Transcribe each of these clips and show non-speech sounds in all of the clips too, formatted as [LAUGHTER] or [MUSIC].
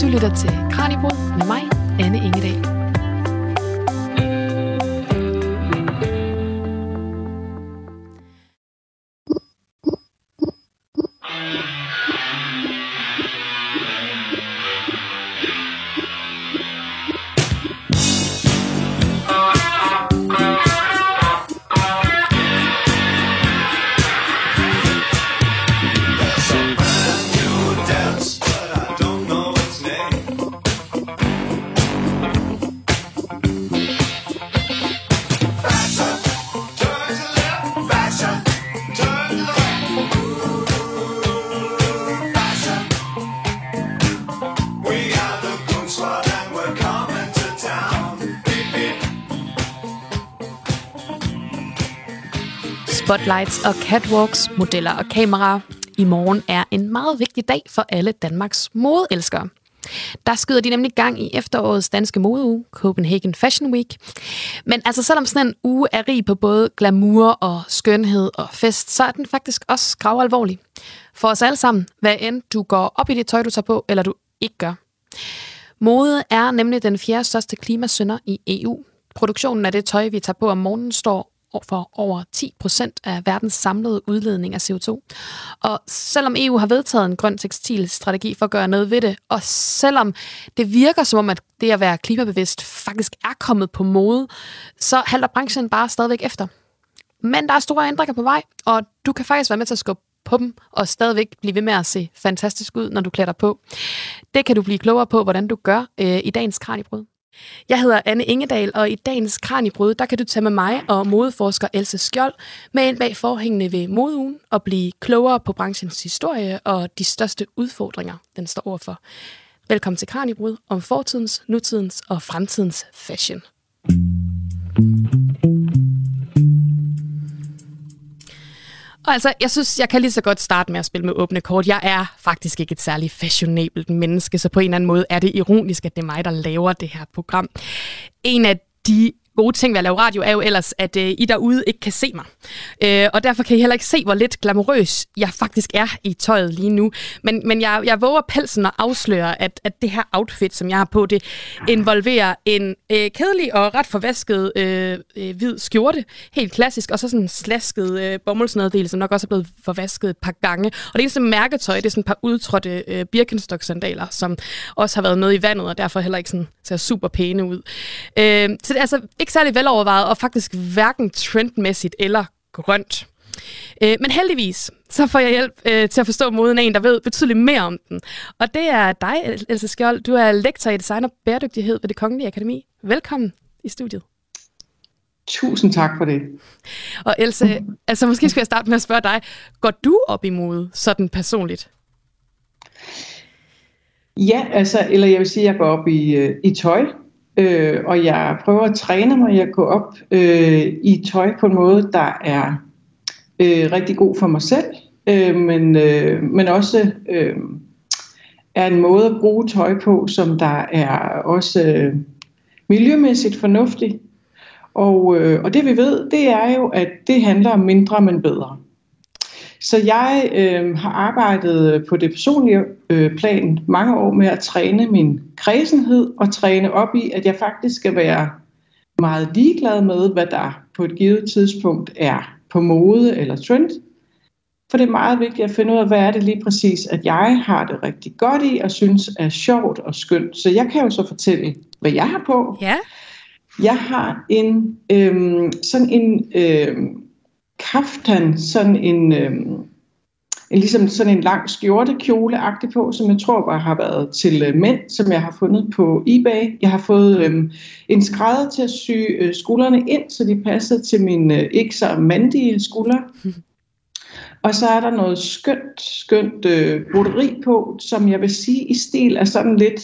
Du lytter til Kranjebrud med mig, Anne Ingedal. Spotlights og catwalks, modeller og kameraer. I morgen er en meget vigtig dag for alle Danmarks modeelskere. Der skyder de nemlig gang i efterårets danske modeuge, Copenhagen Fashion Week. Men altså selvom sådan en uge er rig på både glamour og skønhed og fest, så er den faktisk også gravalvorlig. For os alle sammen, hvad end du går op i det tøj, du tager på, eller du ikke gør. Mode er nemlig den fjerde største klimasynder i EU. Produktionen af det tøj, vi tager på om morgenen, står for over 10 procent af verdens samlede udledning af CO2. Og selvom EU har vedtaget en grøn tekstilstrategi for at gøre noget ved det, og selvom det virker som om, at det at være klimabevidst faktisk er kommet på mode, så halter branchen bare stadigvæk efter. Men der er store ændringer på vej, og du kan faktisk være med til at skubbe på dem, og stadigvæk blive ved med at se fantastisk ud, når du klæder på. Det kan du blive klogere på, hvordan du gør øh, i dagens Kranjebrød. Jeg hedder Anne Ingedal, og i dagens Kranjebrud, der kan du tage med mig og modeforsker Else Skjold med ind bag forhængene ved modeugen og blive klogere på branchens historie og de største udfordringer, den står overfor. Velkommen til Kranjebrud om fortidens, nutidens og fremtidens fashion. Altså, jeg synes, jeg kan lige så godt starte med at spille med åbne kort. Jeg er faktisk ikke et særligt fashionabelt menneske, så på en eller anden måde er det ironisk, at det er mig, der laver det her program. En af de gode ting ved at lave radio er jo ellers, at øh, I derude ikke kan se mig. Øh, og derfor kan I heller ikke se, hvor lidt glamourøs jeg faktisk er i tøjet lige nu. Men, men jeg, jeg våger pelsen og afslører, at, at det her outfit, som jeg har på, det involverer en øh, kedelig og ret forvasket øh, øh, hvid skjorte, helt klassisk, og så sådan en slasket øh, bomuldsneddel, som nok også er blevet forvasket et par gange. Og det eneste mærketøj, det er sådan et par udtrådte øh, Birkenstock-sandaler, som også har været med i vandet, og derfor heller ikke sådan, ser super pæne ud. Øh, så det er altså ikke særlig velovervejet, og faktisk hverken trendmæssigt eller grønt. Øh, men heldigvis, så får jeg hjælp øh, til at forstå moden af en, der ved betydeligt mere om den. Og det er dig, Else Skjold. Du er lektor i design og bæredygtighed ved det Kongelige Akademi. Velkommen i studiet. Tusind tak for det. Og Else, altså måske skal jeg starte med at spørge dig. Går du op i mode sådan personligt? Ja, altså, eller jeg vil sige, at jeg går op i, øh, i tøj øh, og jeg prøver at træne mig i at gå op øh, i tøj på en måde, der er øh, rigtig god for mig selv, øh, men, øh, men også øh, er en måde at bruge tøj på, som der er også øh, miljømæssigt fornuftig. Og, øh, og det vi ved, det er jo, at det handler om mindre, men bedre. Så jeg øh, har arbejdet på det personlige øh, plan mange år med at træne min kredsenhed og træne op i, at jeg faktisk skal være meget ligeglad med, hvad der på et givet tidspunkt er på mode eller trend. For det er meget vigtigt at finde ud af, hvad er det lige præcis, at jeg har det rigtig godt i og synes er sjovt og skønt. Så jeg kan jo så fortælle, hvad jeg har på. Ja. Jeg har en øh, sådan en øh, kaftan, sådan en, øh, en ligesom sådan en lang skjortekjole på, som jeg tror bare har været til øh, mænd, som jeg har fundet på eBay. Jeg har fået øh, en skrædder til at sy øh, skuldrene ind, så de passer til mine øh, ikke så mandige skuldre. [LAUGHS] Og så er der noget skønt, skønt øh, broderi på, som jeg vil sige i stil er sådan lidt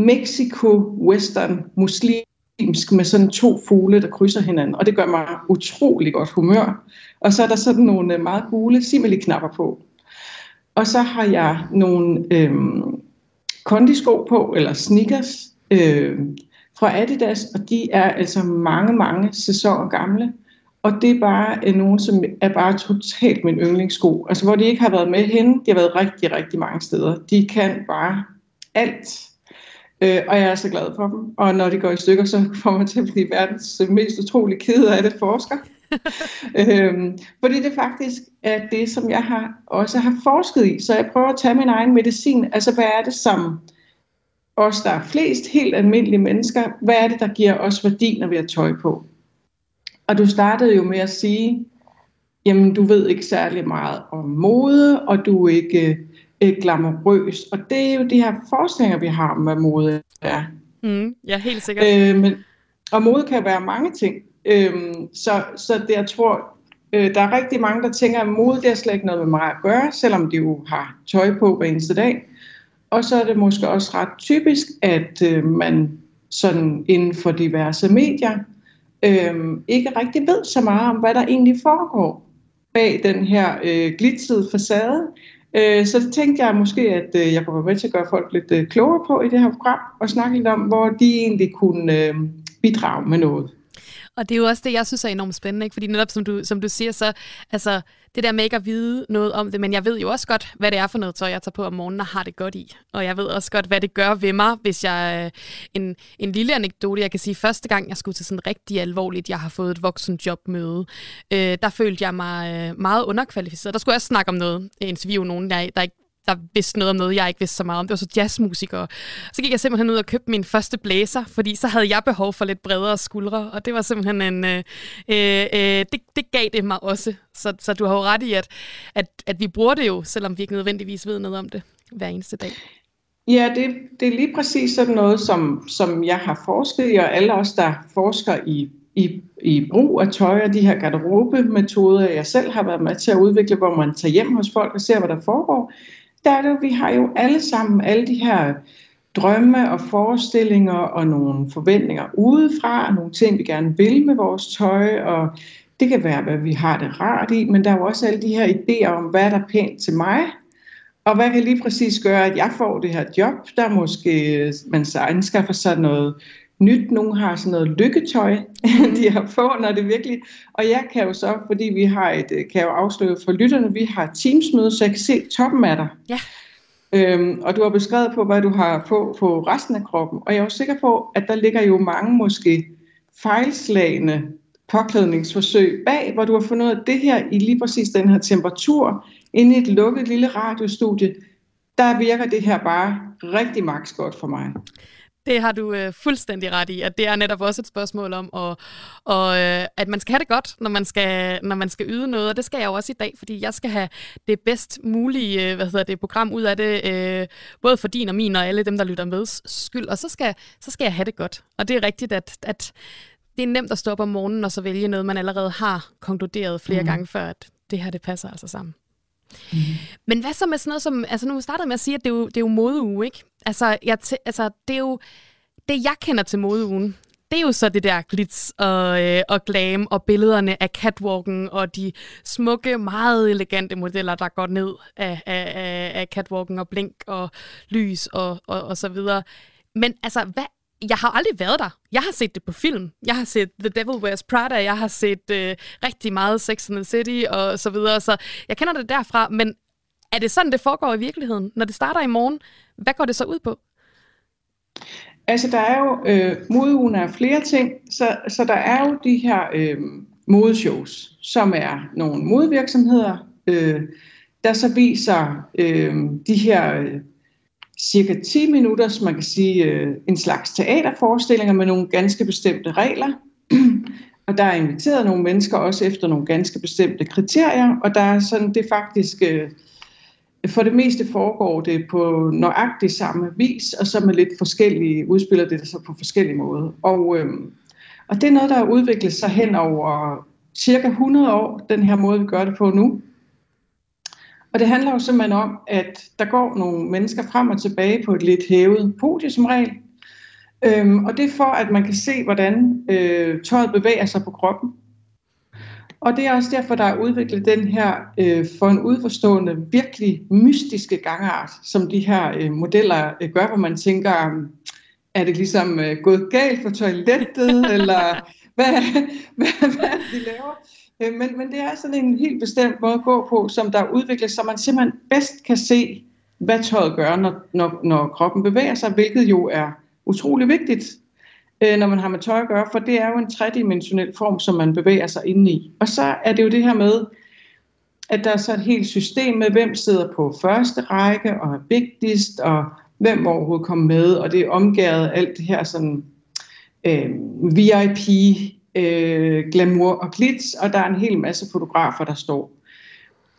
Mexico-western muslim muslimsk med sådan to fugle, der krydser hinanden, og det gør mig utrolig godt humør. Og så er der sådan nogle øh, meget gule simili-knapper på. Og så har jeg nogle øhm, kondisko på, eller sneakers, øh, fra Adidas, og de er altså mange, mange sæsoner gamle. Og det er bare øh, nogen, som er bare totalt min yndlingssko. Altså hvor de ikke har været med henne, de har været rigtig, rigtig mange steder. De kan bare alt. Øh, og jeg er så glad for dem. Og når de går i stykker, så [LAUGHS] får man til at blive verdens mest utrolig ked af det forsker. [LAUGHS] øhm, fordi det faktisk er det, som jeg har også har forsket i. Så jeg prøver at tage min egen medicin. Altså, hvad er det, som os, der er flest helt almindelige mennesker, hvad er det, der giver os værdi, når vi har tøj på? Og du startede jo med at sige, jamen du ved ikke særlig meget om mode, og du er ikke øh, glamourøs. Og det er jo de her forestillinger, vi har om, hvad mode er. Mm, ja, helt sikkert. Øh, men, og mode kan være mange ting. Øh, så, så det, jeg tror, øh, der er rigtig mange, der tænker, at mode det er slet ikke noget med mig at gøre, selvom de jo har tøj på hver eneste dag. Og så er det måske også ret typisk, at øh, man sådan inden for diverse medier øh, ikke rigtig ved så meget om, hvad der egentlig foregår bag den her øh, glitzede facade. Øh, så tænkte jeg måske, at øh, jeg kunne være med til at gøre folk lidt øh, klogere på i det her program, og snakke lidt om, hvor de egentlig kunne øh, bidrage med noget. Og det er jo også det, jeg synes er enormt spændende, ikke? fordi netop som du, som du siger, så altså, det der med ikke at vide noget om det, men jeg ved jo også godt, hvad det er for noget tøj, jeg tager på om morgenen og har det godt i. Og jeg ved også godt, hvad det gør ved mig, hvis jeg... Øh, en, en lille anekdote, jeg kan sige, første gang jeg skulle til sådan rigtig alvorligt, jeg har fået et voksenjobmøde, øh, der følte jeg mig øh, meget underkvalificeret. Der skulle jeg også snakke om noget, interview nogen, der, der ikke der vidste noget om noget, jeg ikke vidste så meget om. Det var så jazzmusikere. Så gik jeg simpelthen ud og købte min første blæser, fordi så havde jeg behov for lidt bredere skuldre, og det var simpelthen en... Øh, øh, øh, det, det gav det mig også. Så, så du har jo ret i, at, at, at vi bruger det jo, selvom vi ikke nødvendigvis ved noget om det hver eneste dag. Ja, det, det er lige præcis sådan noget, som, som jeg har forsket i, og alle os, der forsker i, i, i brug af tøj og de her garderobemetoder, jeg selv har været med til at udvikle, hvor man tager hjem hos folk og ser, hvad der foregår, der er det, vi har jo alle sammen alle de her drømme og forestillinger og nogle forventninger udefra, og nogle ting, vi gerne vil med vores tøj, og det kan være, hvad vi har det rart i, men der er jo også alle de her idéer om, hvad der er pænt til mig, og hvad kan lige præcis gøre, at jeg får det her job, der måske man så anskaffer sig noget nyt. Nogle har sådan noget lykketøj, [LAUGHS] de har på, når det virkelig... Og jeg kan jo så, fordi vi har et, kan jeg jo afsløre for lytterne, vi har Teams-møde, så jeg kan se toppen af dig. Ja. Øhm, og du har beskrevet på, hvad du har på på resten af kroppen. Og jeg er jo sikker på, at der ligger jo mange måske fejlslagende påklædningsforsøg bag, hvor du har fundet ud af, at det her i lige præcis den her temperatur, inde i et lukket lille radiostudie, der virker det her bare rigtig maks godt for mig. Det har du øh, fuldstændig ret i, at det er netop også et spørgsmål om, og, og, øh, at man skal have det godt, når man skal, når man skal yde noget, og det skal jeg jo også i dag, fordi jeg skal have det bedst mulige øh, hvad hedder det, program ud af det, øh, både for din og min og alle dem, der lytter med skyld, og så skal, så skal jeg have det godt. Og det er rigtigt, at, at det er nemt at stå op om morgenen og så vælge noget, man allerede har konkluderet flere mm. gange før, at det her det passer altså sammen. Mm. Men hvad så med sådan noget som, altså nu startede med at sige, at det er jo, det er jo modeuge, ikke? Altså, jeg altså, det er jo, det jeg kender til modeugen, det er jo så det der glitz og, øh, og glam og billederne af catwalken og de smukke, meget elegante modeller, der går ned af, af, af, af catwalken og blink og lys og, og, og så videre. Men altså, hvad jeg har aldrig været der. Jeg har set det på film. Jeg har set The Devil Wears Prada. Jeg har set øh, rigtig meget Sex and the City og så videre. Så jeg kender det derfra. Men er det sådan, det foregår i virkeligheden? Når det starter i morgen, hvad går det så ud på? Altså, der er jo øh, modeugen af flere ting. Så, så der er jo de her øh, modeshows, som er nogle modevirksomheder, øh, der så viser øh, de her øh, cirka 10 minutter, som man kan sige, øh, en slags teaterforestillinger med nogle ganske bestemte regler. [CLEARS THROAT] og der er inviteret nogle mennesker også efter nogle ganske bestemte kriterier, og der er sådan, det faktisk, øh, for det meste foregår det på nøjagtig samme vis, og så med lidt forskellige, udspiller det sig på forskellige måder. Og, øhm, og det er noget, der har udviklet sig hen over cirka 100 år, den her måde, vi gør det på nu. Og det handler jo simpelthen om, at der går nogle mennesker frem og tilbage på et lidt hævet podie som regel. Øhm, og det er for, at man kan se, hvordan øh, tøjet bevæger sig på kroppen. Og det er også derfor, der er udviklet den her øh, for en udforstående, virkelig mystiske gangart, som de her øh, modeller øh, gør, hvor man tænker, er det ligesom øh, gået galt for toilettet, [LAUGHS] eller hvad, hvad, hvad de laver. Øh, men, men det er sådan en helt bestemt måde at gå på, som der udvikles, så man simpelthen bedst kan se, hvad tøjet gør, når, når, når kroppen bevæger sig, hvilket jo er utrolig vigtigt, øh, når man har med tøj at gøre, for det er jo en tredimensionel form, som man bevæger sig inde i. Og så er det jo det her med, at der er så et helt system med, hvem sidder på første række og er vigtigst, og hvem overhovedet kommer med, og det er omgæret alt det her sådan øh, VIP, øh, glamour og glitz, og der er en hel masse fotografer, der står.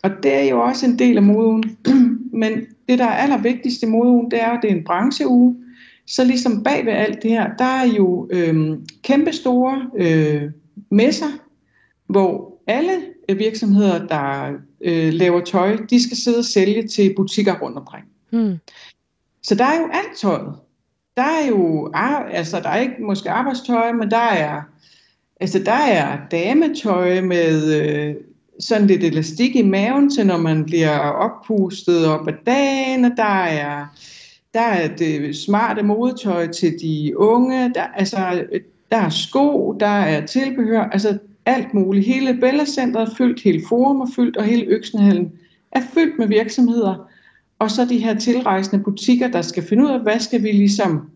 Og det er jo også en del af modeugen. [CLEARS THROAT] Men det, der er allervigtigst i modeugen, det er, at det er en brancheuge. Så ligesom bag ved alt det her, der er jo øh, kæmpe store øh, messer, hvor alle virksomheder, der øh, laver tøj, de skal sidde og sælge til butikker rundt omkring. Hmm. Så der er jo alt tøjet. Der er jo, altså der er ikke måske arbejdstøj, men der er, altså der er dametøj med øh, sådan lidt elastik i maven til, når man bliver oppustet op ad dagen, og der er, der er det smarte modetøj til de unge, der, altså, der er sko, der er tilbehør, altså alt muligt. Hele Bella er fyldt, hele Forum er fyldt, og hele Øksenhallen er fyldt med virksomheder, og så de her tilrejsende butikker, der skal finde ud af, hvad skal vi ligesom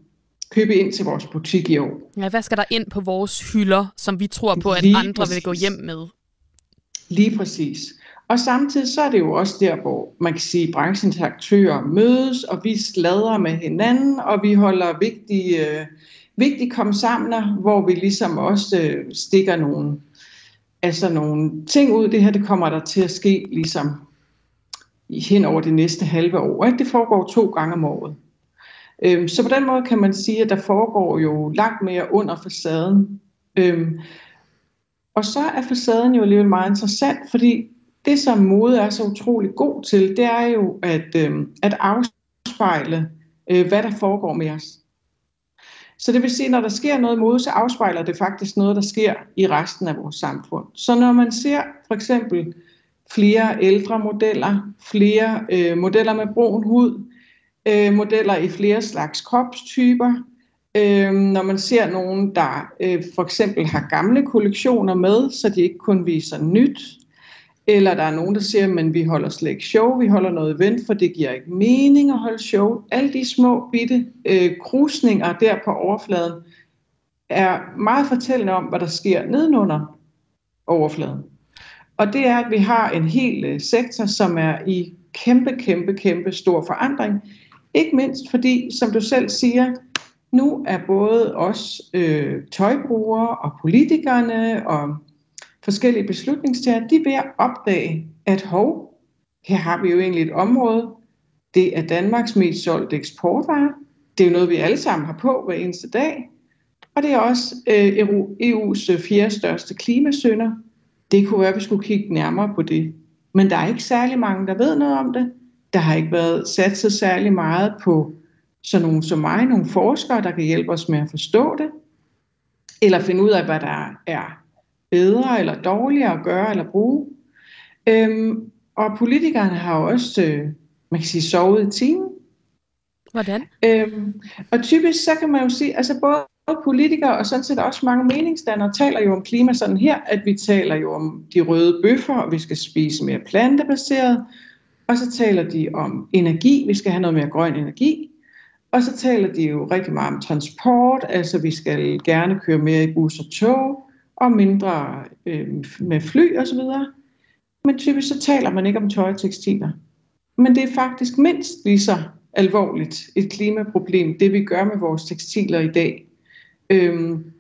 købe ind til vores butik i år. Ja, hvad skal der ind på vores hylder, som vi tror på, at Lige andre præcis. vil gå hjem med? Lige præcis. Og samtidig så er det jo også der, hvor man kan sige, at branchens aktører mødes, og vi sladrer med hinanden, og vi holder vigtige, øh, vigtige kom sammen, hvor vi ligesom også øh, stikker nogle, altså nogle ting ud. Det her, det kommer der til at ske ligesom hen over det næste halve år. Ikke? Det foregår to gange om året. Øhm, så på den måde kan man sige, at der foregår jo langt mere under facaden. Øhm, og så er facaden jo alligevel meget interessant, fordi det, som mode er så utrolig god til, det er jo at, øhm, at afspejle, øh, hvad der foregår med os. Så det vil sige, når der sker noget mode, så afspejler det faktisk noget, der sker i resten af vores samfund. Så når man ser for eksempel flere ældre modeller, flere øh, modeller med brun hud, øh, modeller i flere slags kropstyper. Øh, når man ser nogen, der øh, for eksempel har gamle kollektioner med, så de ikke kun viser nyt, eller der er nogen, der siger, at vi holder slet ikke show, vi holder noget event, for det giver ikke mening at holde show. Alle de små bitte øh, krusninger der på overfladen er meget fortællende om, hvad der sker nedenunder overfladen. Og det er, at vi har en hel øh, sektor, som er i kæmpe, kæmpe, kæmpe stor forandring. Ikke mindst fordi, som du selv siger, nu er både os øh, tøjbrugere og politikerne og forskellige beslutningstager, de er ved at opdage, at hov, her har vi jo egentlig et område, det er Danmarks mest solgte eksportvare. Det er jo noget, vi alle sammen har på hver eneste dag. Og det er også øh, EU's øh, fjerde største klimasønder. Det kunne være, at vi skulle kigge nærmere på det. Men der er ikke særlig mange, der ved noget om det. Der har ikke været sat så særlig meget på sådan nogle som mig, nogle forskere, der kan hjælpe os med at forstå det, eller finde ud af, hvad der er bedre eller dårligere at gøre eller bruge. Øhm, og politikerne har jo også, øh, man kan sige, sovet i timen. Hvordan? Øhm, og typisk så kan man jo sige, altså både politikere og sådan set også mange meningsdannere taler jo om klima sådan her, at vi taler jo om de røde bøffer, og vi skal spise mere plantebaseret, og så taler de om energi, vi skal have noget mere grøn energi, og så taler de jo rigtig meget om transport, altså vi skal gerne køre mere i bus og tog, og mindre øh, med fly osv. Men typisk så taler man ikke om tøj og tekstiler. Men det er faktisk mindst lige så alvorligt et klimaproblem, det vi gør med vores tekstiler i dag. Øhm,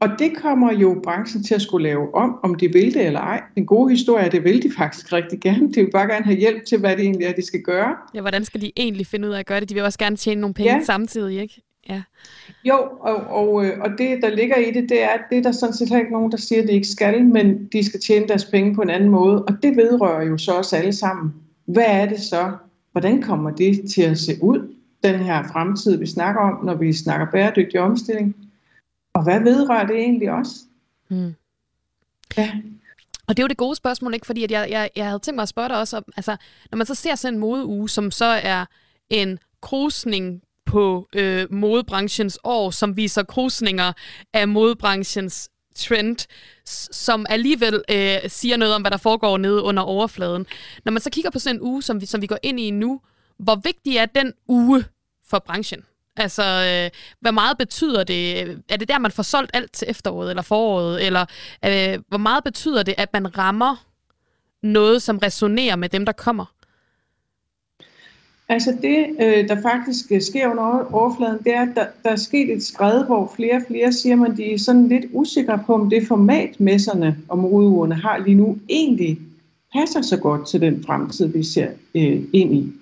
og det kommer jo branchen til at skulle lave om, om de vil det eller ej. En god historie er, det vil de faktisk rigtig gerne. De vil bare gerne have hjælp til, hvad det egentlig er, de skal gøre. Ja, hvordan skal de egentlig finde ud af at gøre det? De vil også gerne tjene nogle penge ja. samtidig, ikke? Ja. Jo, og, og, øh, og det, der ligger i det, det er, at det er der sådan set ikke nogen, der siger, at de ikke skal, men de skal tjene deres penge på en anden måde. Og det vedrører jo så os alle sammen. Hvad er det så? Hvordan kommer det til at se ud, den her fremtid, vi snakker om, når vi snakker bæredygtig omstilling? Og hvad vedrører det egentlig også? Mm. Ja. Og det er jo det gode spørgsmål, ikke? Fordi at jeg, jeg, jeg havde tænkt mig at spørge dig også om, altså, når man så ser sådan en modeuge, som så er en krusning på øh, modebranchens år, som viser krusninger af modebranchens trend, som alligevel øh, siger noget om, hvad der foregår nede under overfladen. Når man så kigger på sådan en uge, som vi, som vi går ind i nu, hvor vigtig er den uge for branchen? Altså, øh, hvor meget betyder det? Er det der, man får solgt alt til efteråret eller foråret? Eller øh, hvor meget betyder det, at man rammer noget, som resonerer med dem, der kommer? Altså det, øh, der faktisk øh, sker under overfladen, det er, at der, der er sket et skred, hvor flere og flere siger, man de er sådan lidt usikre på, om det format, messerne og modeugerne har lige nu, egentlig passer så godt til den fremtid, vi ser øh, ind i.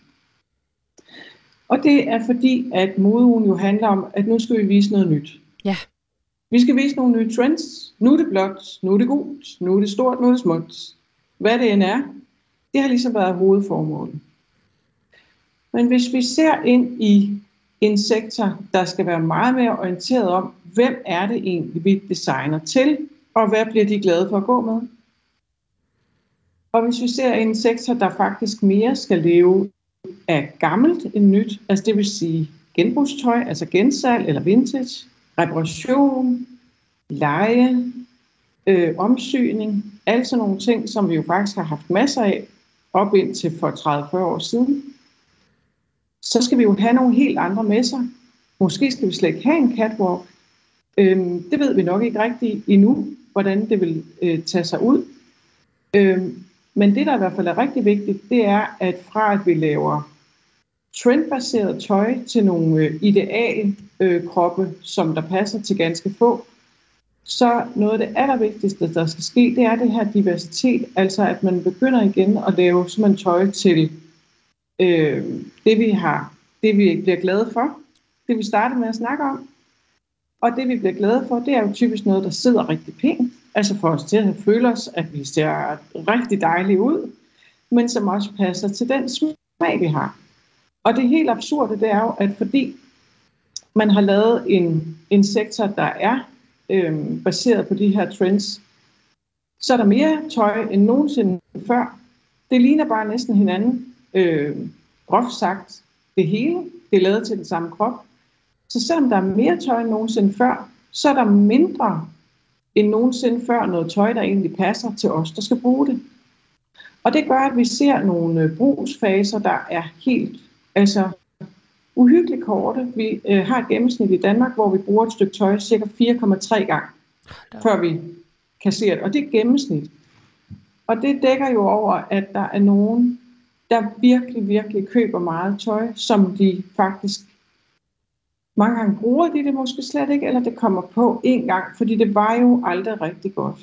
Og det er fordi, at modeugen jo handler om, at nu skal vi vise noget nyt. Ja. Vi skal vise nogle nye trends. Nu er det blåt, nu er det gult, nu er det stort, nu er det smukt. Hvad det end er, det har ligesom været hovedformålet. Men hvis vi ser ind i en sektor, der skal være meget mere orienteret om, hvem er det egentlig, vi designer til, og hvad bliver de glade for at gå med? Og hvis vi ser en sektor, der faktisk mere skal leve af gammelt end nyt, altså det vil sige genbrugstøj, altså gensalg eller vintage, reparation, leje, øh, omsyning, alt sådan nogle ting, som vi jo faktisk har haft masser af op indtil for 30-40 år siden, så skal vi jo have nogle helt andre messer. Måske skal vi slet ikke have en catwalk. Øhm, det ved vi nok ikke rigtigt endnu, hvordan det vil øh, tage sig ud. Øhm, men det, der i hvert fald er rigtig vigtigt, det er, at fra at vi laver trendbaseret tøj til nogle øh, ideal øh, kroppe, som der passer til ganske få, så noget af det allervigtigste, der skal ske, det er det her diversitet, altså at man begynder igen at lave simpelthen tøj til øh, det, vi har, det vi bliver glade for, det vi startede med at snakke om, og det vi bliver glade for, det er jo typisk noget, der sidder rigtig pænt, altså for os til at føle os, at vi ser rigtig dejlige ud, men som også passer til den smag, vi har. Og det helt absurde, det er jo, at fordi man har lavet en, en sektor, der er øh, baseret på de her trends, så er der mere tøj end nogensinde før. Det ligner bare næsten hinanden. Øh, groft sagt, det hele, det er lavet til den samme krop. Så selvom der er mere tøj end nogensinde før, så er der mindre end nogensinde før noget tøj, der egentlig passer til os, der skal bruge det. Og det gør, at vi ser nogle øh, brugsfaser, der er helt altså, uhyggeligt korte. Vi øh, har et gennemsnit i Danmark, hvor vi bruger et stykke tøj cirka 4,3 gange, før vi kan se det. Og det er gennemsnit. Og det dækker jo over, at der er nogen, der virkelig, virkelig køber meget tøj, som de faktisk mange gange bruger de det måske slet ikke, eller det kommer på en gang, fordi det var jo aldrig rigtig godt.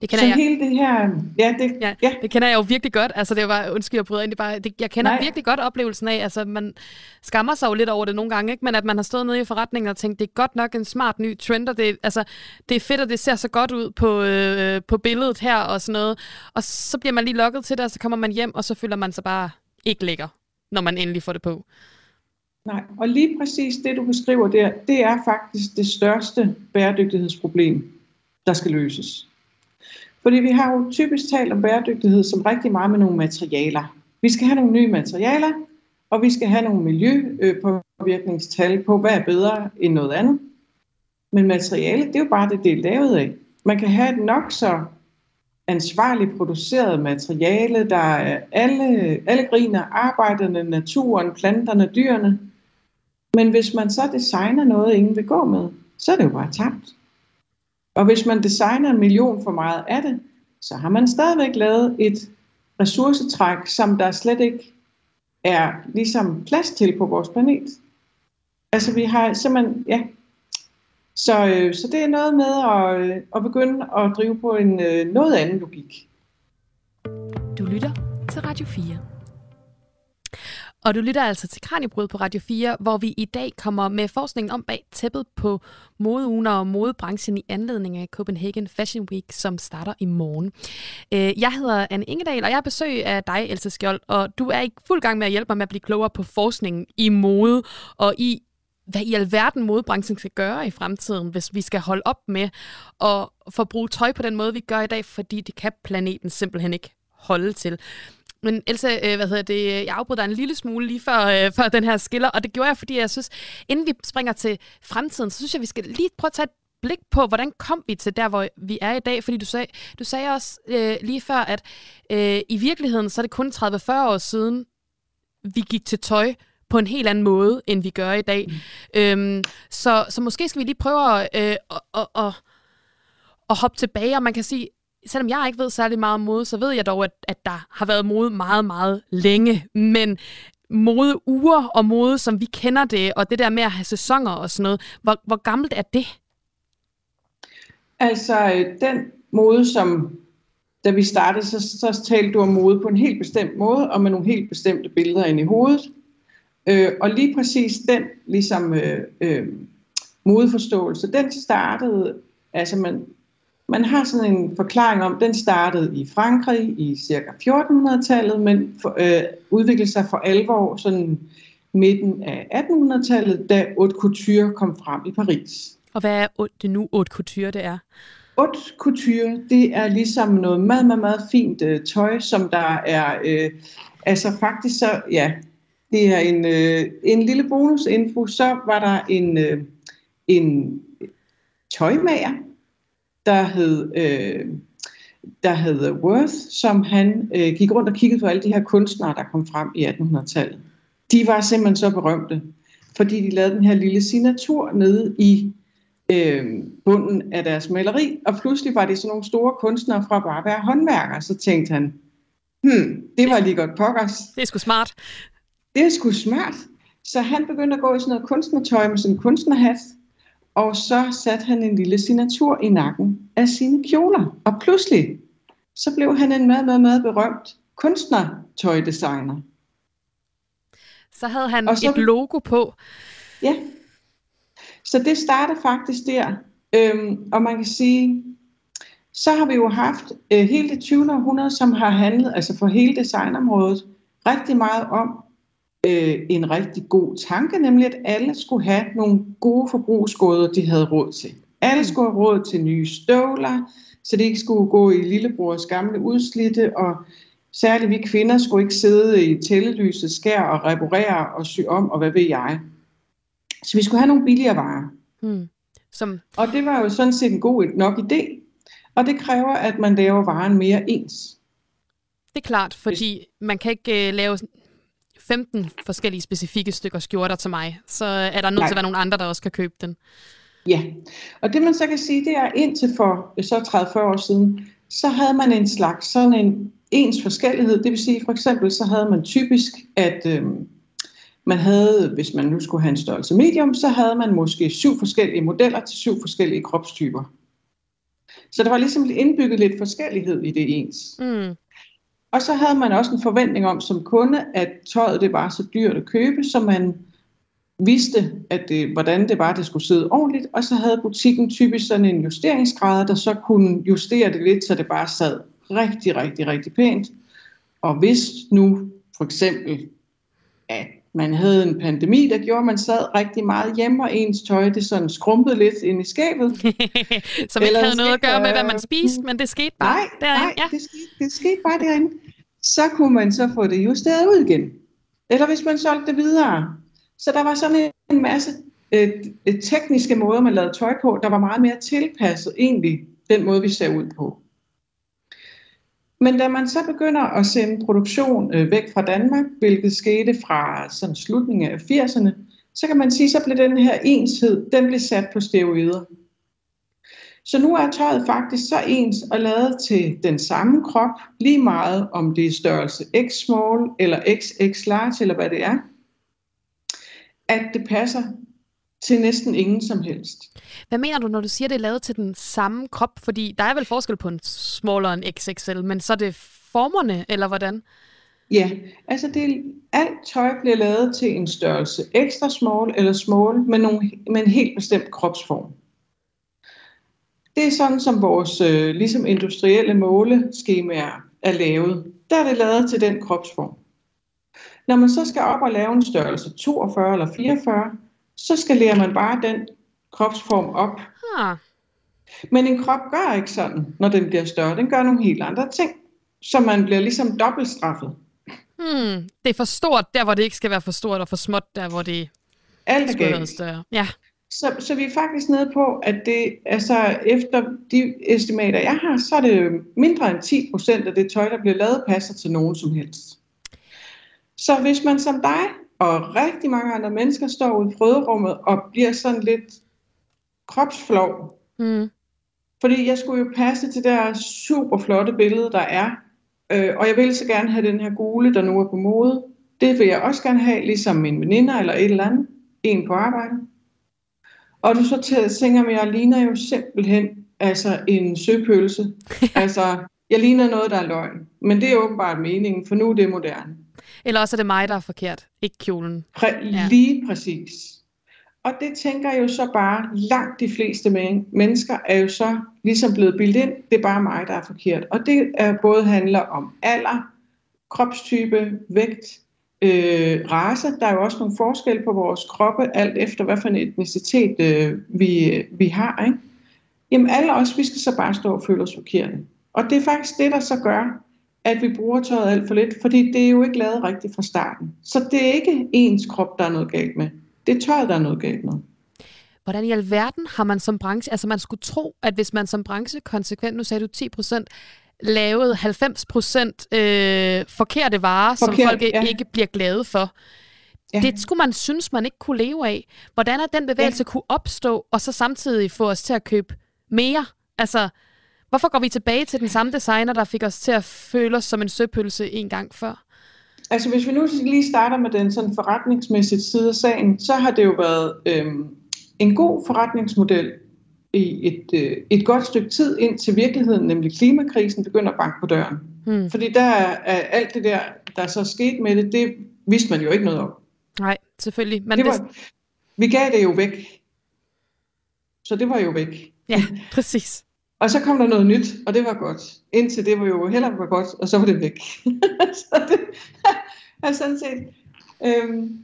Det kender så jeg. hele det her... Ja det, ja, ja, det kender jeg jo virkelig godt. Altså, det var, undskyld, jeg bryder ind, det bare, det, jeg kender Nej. virkelig godt oplevelsen af, altså, man skammer sig jo lidt over det nogle gange, ikke? men at man har stået nede i forretningen og tænkt, det er godt nok en smart ny trend, og det, altså, det er fedt, og det ser så godt ud på, øh, på billedet her og sådan noget. Og så bliver man lige lukket til det, og så kommer man hjem, og så føler man sig bare ikke lækker, når man endelig får det på. Nej, og lige præcis det, du beskriver der, det er faktisk det største bæredygtighedsproblem, der skal løses. Fordi vi har jo typisk talt om bæredygtighed som rigtig meget med nogle materialer. Vi skal have nogle nye materialer, og vi skal have nogle miljøpåvirkningstal på, hvad er bedre end noget andet. Men materiale, det er jo bare det, det er lavet af. Man kan have et nok så ansvarligt produceret materiale, der er alle, alle griner, arbejderne, naturen, planterne, dyrene. Men hvis man så designer noget, ingen vil gå med, så er det jo bare tabt. Og hvis man designer en million for meget af det, så har man stadigvæk lavet et ressourcetræk, som der slet ikke er ligesom plads til på vores planet. Altså vi har simpelthen, ja. Så, øh, så det er noget med at, øh, at begynde at drive på en øh, noget anden logik. Du lytter til Radio 4. Og du lytter altså til Kranjebrud på Radio 4, hvor vi i dag kommer med forskningen om bag tæppet på modeugen og modebranchen i anledning af Copenhagen Fashion Week, som starter i morgen. Øh, jeg hedder Anne Ingedal, og jeg er besøg af dig, Else Skjold, og du er i fuld gang med at hjælpe mig med at blive klogere på forskningen i mode og i hvad i alverden modebranchen skal gøre i fremtiden, hvis vi skal holde op med at forbruge tøj på den måde, vi gør i dag, fordi det kan planeten simpelthen ikke holde til. Men Elsa, øh, hvad hedder det, jeg afbryder dig en lille smule lige før, øh, [LAUGHS] for den her skiller, og det gjorde jeg, fordi jeg synes, inden vi springer til fremtiden, så synes jeg, vi skal lige prøve at tage et blik på, hvordan kom vi til der, hvor vi er i dag? Fordi du sagde, du sagde også øh, lige før, at øh, i virkeligheden, så er det kun 30-40 år siden, vi gik til tøj på en helt anden måde, end vi gør i dag. Mm. Øhm, så, så måske skal vi lige prøve at, øh, at, at, at, at hoppe tilbage, og man kan sige, selvom jeg ikke ved særlig meget om mode, så ved jeg dog, at, at der har været mode meget, meget længe. Men mode uger og mode, som vi kender det, og det der med at have sæsoner og sådan noget, hvor, hvor gammelt er det? Altså, øh, den mode, som da vi startede, så, så talte du om mode på en helt bestemt måde, og med nogle helt bestemte billeder ind i hovedet. Øh, og lige præcis den ligesom, øh, øh, modeforståelse, den startede, altså man, man har sådan en forklaring om, den startede i Frankrig i cirka 1400-tallet, men for, øh, udviklede sig for alvor sådan midten af 1800-tallet, da haute couture kom frem i Paris. Og hvad er det nu haute couture, det er? Haute couture, det er ligesom noget meget, meget, meget fint øh, tøj, som der er, øh, altså faktisk så, ja, det er en, øh, en lille bonusinfo, så var der en, øh, en tøjmager, der hed, øh, der hed Worth, som han øh, gik rundt og kiggede på alle de her kunstnere, der kom frem i 1800-tallet. De var simpelthen så berømte, fordi de lavede den her lille signatur nede i øh, bunden af deres maleri, og pludselig var det sådan nogle store kunstnere fra bare at være håndværkere, så tænkte han, hmm, det var lige godt pokkers. Det er sgu smart. Det er sgu smart. Så han begyndte at gå i sådan noget kunstnertøj med sin kunstnerhat, og så satte han en lille signatur i nakken af sine kjoler. Og pludselig, så blev han en meget, meget, meget berømt kunstnertøjdesigner. Så havde han og så, et logo på. Ja. Så det startede faktisk der. Øhm, og man kan sige, så har vi jo haft øh, hele det 20. århundrede, som har handlet, altså for hele designområdet, rigtig meget om øh, en rigtig god tanke, nemlig at alle skulle have nogle gode forbrugsgoder, de havde råd til. Alle mm. skulle have råd til nye støvler, så de ikke skulle gå i lillebrors gamle udslidte, og særligt vi kvinder skulle ikke sidde i tællelyset skær og reparere og sy om, og hvad ved jeg. Så vi skulle have nogle billigere varer. Hmm. Som... Og det var jo sådan set en god nok idé, og det kræver, at man laver varen mere ens. Det er klart, fordi man kan ikke uh, lave 15 forskellige specifikke stykker skjorter til mig, så er der nødt Nej. til at være nogle andre, der også kan købe den. Ja, og det man så kan sige, det er indtil for så 30-40 år siden, så havde man en slags sådan en ens forskellighed. Det vil sige for eksempel, så havde man typisk, at øh, man havde, hvis man nu skulle have en størrelse medium, så havde man måske syv forskellige modeller til syv forskellige kropstyper. Så der var ligesom indbygget lidt forskellighed i det ens. Mm. Og så havde man også en forventning om som kunde, at tøjet det var så dyrt at købe, så man vidste, at det, hvordan det var, det skulle sidde ordentligt, og så havde butikken typisk sådan en justeringsgrad, der så kunne justere det lidt, så det bare sad rigtig, rigtig, rigtig pænt. Og hvis nu for eksempel, at man havde en pandemi, der gjorde, at man sad rigtig meget hjemme, og ens tøj det sådan skrumpede lidt ind i skabet. [LAUGHS] Som ikke havde noget at gøre med, hvad man spiste, men det skete bare nej, derinde. Nej, ja. det, skete, det skete bare derinde. Så kunne man så få det justeret ud igen. Eller hvis man solgte det videre. Så der var sådan en masse øh, øh, tekniske måder, man lavede tøj på, der var meget mere tilpasset egentlig den måde, vi ser ud på. Men da man så begynder at sende produktion øh, væk fra Danmark, hvilket skete fra sådan slutningen af 80'erne, så kan man sige, så blev den her enshed, den blev sat på steroider. Så nu er tøjet faktisk så ens og lavet til den samme krop, lige meget om det er størrelse X small eller XX large eller hvad det er, at det passer til næsten ingen som helst. Hvad mener du, når du siger, det er lavet til den samme krop? Fordi der er vel forskel på en small og en XXL, men så er det formerne, eller hvordan? Ja, altså det, alt tøj bliver lavet til en størrelse ekstra small eller small med, nogle, med en helt bestemt kropsform. Det er sådan, som vores øh, ligesom industrielle måleskemaer er lavet. Der er det lavet til den kropsform. Når man så skal op og lave en størrelse 42 eller 44, så skalerer man bare den kropsform op. Ah. Men en krop gør ikke sådan, når den bliver større. Den gør nogle helt andre ting, så man bliver ligesom dobbelt straffet. Hmm, det er for stort der, hvor det ikke skal være for stort, og for småt der, hvor det Alt er galt. større. Ja. Så, så vi er faktisk nede på, at det, altså efter de estimater, jeg har, så er det mindre end 10 procent af det tøj, der bliver lavet, passer til nogen som helst. Så hvis man som dig og rigtig mange andre mennesker står ude i frøderummet og bliver sådan lidt kropsflov, mm. fordi jeg skulle jo passe til det der super flotte billede, der er, øh, og jeg vil så gerne have den her gule, der nu er på mode. Det vil jeg også gerne have, ligesom min veninder eller et eller andet, en på arbejde. Og du så tænker mig, jeg ligner jo simpelthen altså en søpølse. [LAUGHS] altså, jeg ligner noget, der er løgn. Men det er åbenbart meningen, for nu er det moderne. Eller også er det mig, der er forkert, ikke kjolen. Præ- ja. Lige præcis. Og det tænker jeg jo så bare, langt de fleste men- mennesker er jo så ligesom blevet bildet ind, det er bare mig, der er forkert. Og det er både handler om alder, kropstype, vægt, øh, race. Der er jo også nogle forskelle på vores kroppe, alt efter hvad for en etnicitet øh, vi, øh, vi har. Ikke? Jamen alle os, vi skal så bare stå og føle os forkerte. Og det er faktisk det, der så gør, at vi bruger tøjet alt for lidt, fordi det er jo ikke lavet rigtigt fra starten. Så det er ikke ens krop, der er noget galt med. Det er tøjet, der er noget galt med. Hvordan i alverden har man som branche, altså man skulle tro, at hvis man som branche konsekvent, nu sagde du 10 procent, lavede 90 procent øh, forkerte varer, Forkert, som folk ja. ikke bliver glade for. Ja. Det skulle man synes, man ikke kunne leve af. Hvordan er den bevægelse ja. kunne opstå, og så samtidig få os til at købe mere? Altså, hvorfor går vi tilbage til den samme designer, der fik os til at føle os som en søpølse en gang før? Altså, hvis vi nu lige starter med den sådan forretningsmæssige side af sagen, så har det jo været øhm, en god forretningsmodel i et, øh, et godt stykke tid ind til virkeligheden, nemlig klimakrisen, begynder at banke på døren. Hmm. Fordi der er alt det der, der så sket med det, det vidste man jo ikke noget om. Nej, selvfølgelig. Men det var, det... Vi gav det jo væk. Så det var jo væk. Ja, [LAUGHS] præcis. og så kom der noget nyt, og det var godt. Indtil det var jo heller var godt, og så var det væk. [LAUGHS] så det [LAUGHS] er sådan set... Øhm,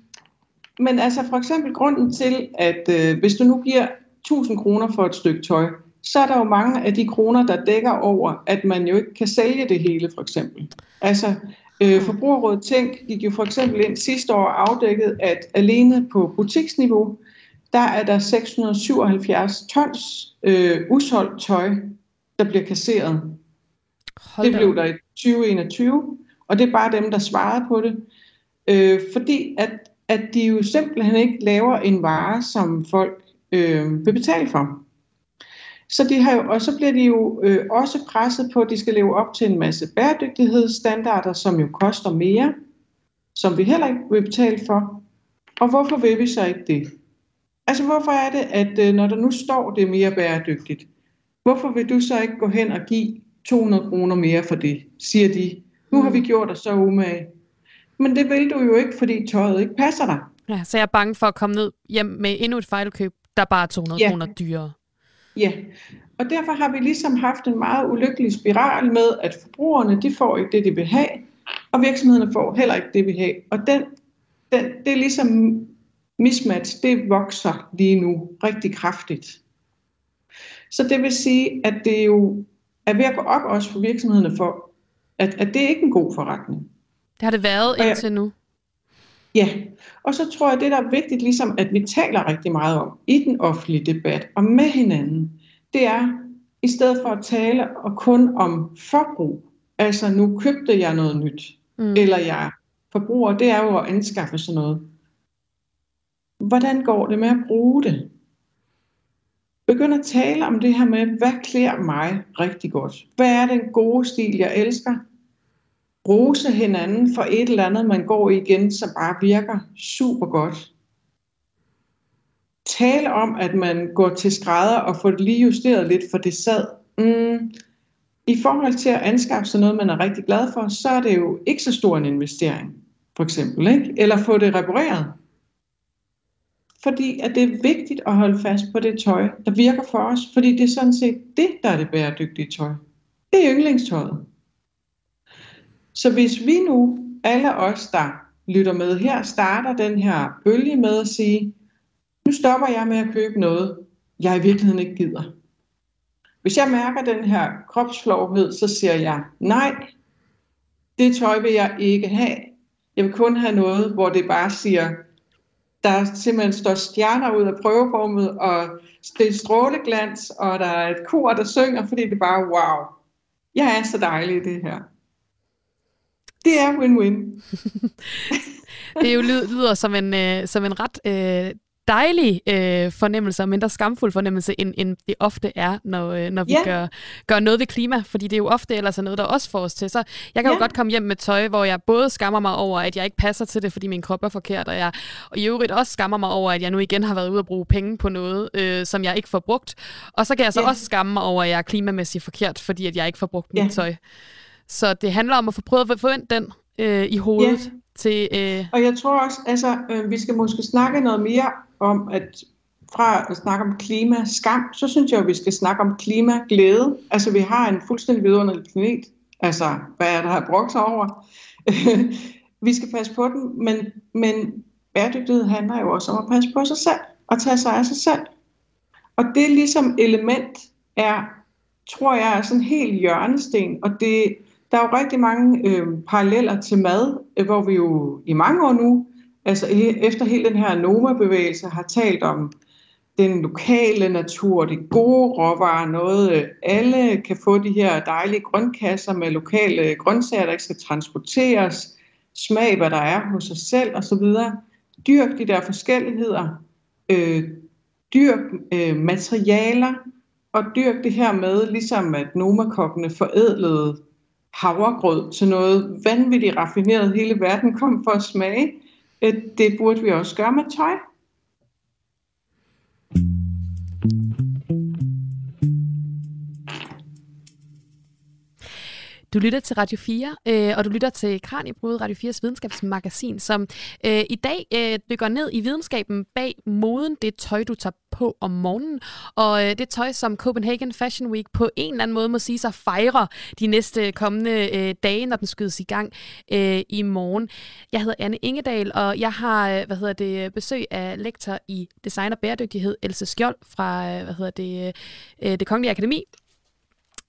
men altså for eksempel grunden til, at øh, hvis du nu giver 1000 kroner for et stykke tøj, så er der jo mange af de kroner, der dækker over, at man jo ikke kan sælge det hele, for eksempel. Altså, øh, Forbrugerrådet Tænk gik jo for eksempel ind sidste år afdækket, at alene på butiksniveau, der er der 677 tons øh, usolgt tøj, der bliver kasseret. Hold det blev der i 2021, og det er bare dem, der svarede på det. Øh, fordi at, at de jo simpelthen ikke laver en vare, som folk øh, vil betale for. Så de har jo, og så bliver de jo øh, også presset på, at de skal leve op til en masse bæredygtighedsstandarder, som jo koster mere, som vi heller ikke vil betale for. Og hvorfor vil vi så ikke det? Altså hvorfor er det, at øh, når der nu står, det er mere bæredygtigt, hvorfor vil du så ikke gå hen og give 200 kroner mere for det, siger de. Nu har vi mm. gjort os så umage. Men det vil du jo ikke, fordi tøjet ikke passer dig. Ja, så jeg er bange for at komme ned hjem med endnu et fejlkøb, der bare er 200 ja. kroner dyrere. Ja, og derfor har vi ligesom haft en meget ulykkelig spiral med, at forbrugerne de får ikke det, de vil have, og virksomhederne får heller ikke det, vi vil have. Og den, den, det er ligesom mismatch, det vokser lige nu rigtig kraftigt. Så det vil sige, at det jo er ved at gå op også for virksomhederne for, at, at det er ikke en god forretning. Det har det været indtil nu. Ja, og så tror jeg, det der er vigtigt, ligesom at vi taler rigtig meget om i den offentlige debat og med hinanden, det er i stedet for at tale og kun om forbrug, altså nu købte jeg noget nyt, mm. eller jeg forbruger, det er jo at anskaffe sådan noget. Hvordan går det med at bruge det? Begynd at tale om det her med, hvad klæder mig rigtig godt? Hvad er den gode stil, jeg elsker? Rose hinanden for et eller andet, man går igen, som bare virker super godt. Tale om, at man går til skrædder og får det lige justeret lidt, for det sad. Mm. I forhold til at anskaffe sig noget, man er rigtig glad for, så er det jo ikke så stor en investering, for eksempel. Ikke? Eller få det repareret. Fordi at det er vigtigt at holde fast på det tøj, der virker for os. Fordi det er sådan set det, der er det bæredygtige tøj. Det er yndlingstøjet. Så hvis vi nu, alle os, der lytter med her, starter den her bølge med at sige, nu stopper jeg med at købe noget, jeg i virkeligheden ikke gider. Hvis jeg mærker den her kropsflovhed, så siger jeg, nej, det tøj vil jeg ikke have. Jeg vil kun have noget, hvor det bare siger, der simpelthen står stjerner ud af prøveformet, og det er stråleglans, og der er et kor, der synger, fordi det er bare, wow, jeg er så dejlig i det her. Det er win-win. [LAUGHS] det er jo lyder som en, øh, som en ret øh, dejlig øh, fornemmelse, og mindre skamfuld fornemmelse, end, end det ofte er, når, øh, når vi yeah. gør, gør noget ved klima, fordi det er jo ofte ellers er noget, der også får os til. Så jeg kan yeah. jo godt komme hjem med tøj, hvor jeg både skammer mig over, at jeg ikke passer til det, fordi min krop er forkert, og jeg og i øvrigt også skammer mig over, at jeg nu igen har været ude at bruge penge på noget, øh, som jeg ikke får brugt. Og så kan jeg så yeah. også skamme mig over, at jeg er klimamæssigt forkert, fordi at jeg ikke får brugt yeah. mit tøj. Så det handler om at få prøvet at forvente den øh, i hovedet. Yeah. Til, øh... Og jeg tror også, altså, øh, vi skal måske snakke noget mere om, at fra at snakke om klima skam, så synes jeg, at vi skal snakke om klima glæde. Altså, vi har en fuldstændig vidunderlig planet. Altså, hvad er der har brugt sig over? [LAUGHS] vi skal passe på den, men, men bæredygtighed handler jo også om at passe på sig selv og tage sig af sig selv. Og det ligesom element er, tror jeg, er sådan helt hjørnesten, og det, der er jo rigtig mange øh, paralleller til mad, øh, hvor vi jo i mange år nu altså efter hele den her Noma-bevægelse har talt om den lokale natur, de gode råvarer, noget øh, alle kan få de her dejlige grønkasser med lokale grøntsager, der ikke skal transporteres, smag, hvad der er hos sig selv osv. Dyrk de der forskelligheder, øh, dyrk øh, materialer, og dyrk det her med, ligesom at nomakokkene forædlede havregrød til noget vanvittigt raffineret, hele verden kom for at smage. Øh, det burde vi også gøre med tøj. Du lytter til Radio 4, øh, og du lytter til Kranjebrud, Radio 4's videnskabsmagasin, som øh, i dag øh, dykker ned i videnskaben bag moden, det tøj, du tager på om morgenen, og øh, det tøj, som Copenhagen Fashion Week på en eller anden måde må sige sig fejrer de næste kommende øh, dage, når den skydes i gang øh, i morgen. Jeg hedder Anne Ingedal, og jeg har øh, hvad hedder det, besøg af lektor i design og bæredygtighed, Else Skjold fra øh, hvad hedder det, øh, det Kongelige Akademi.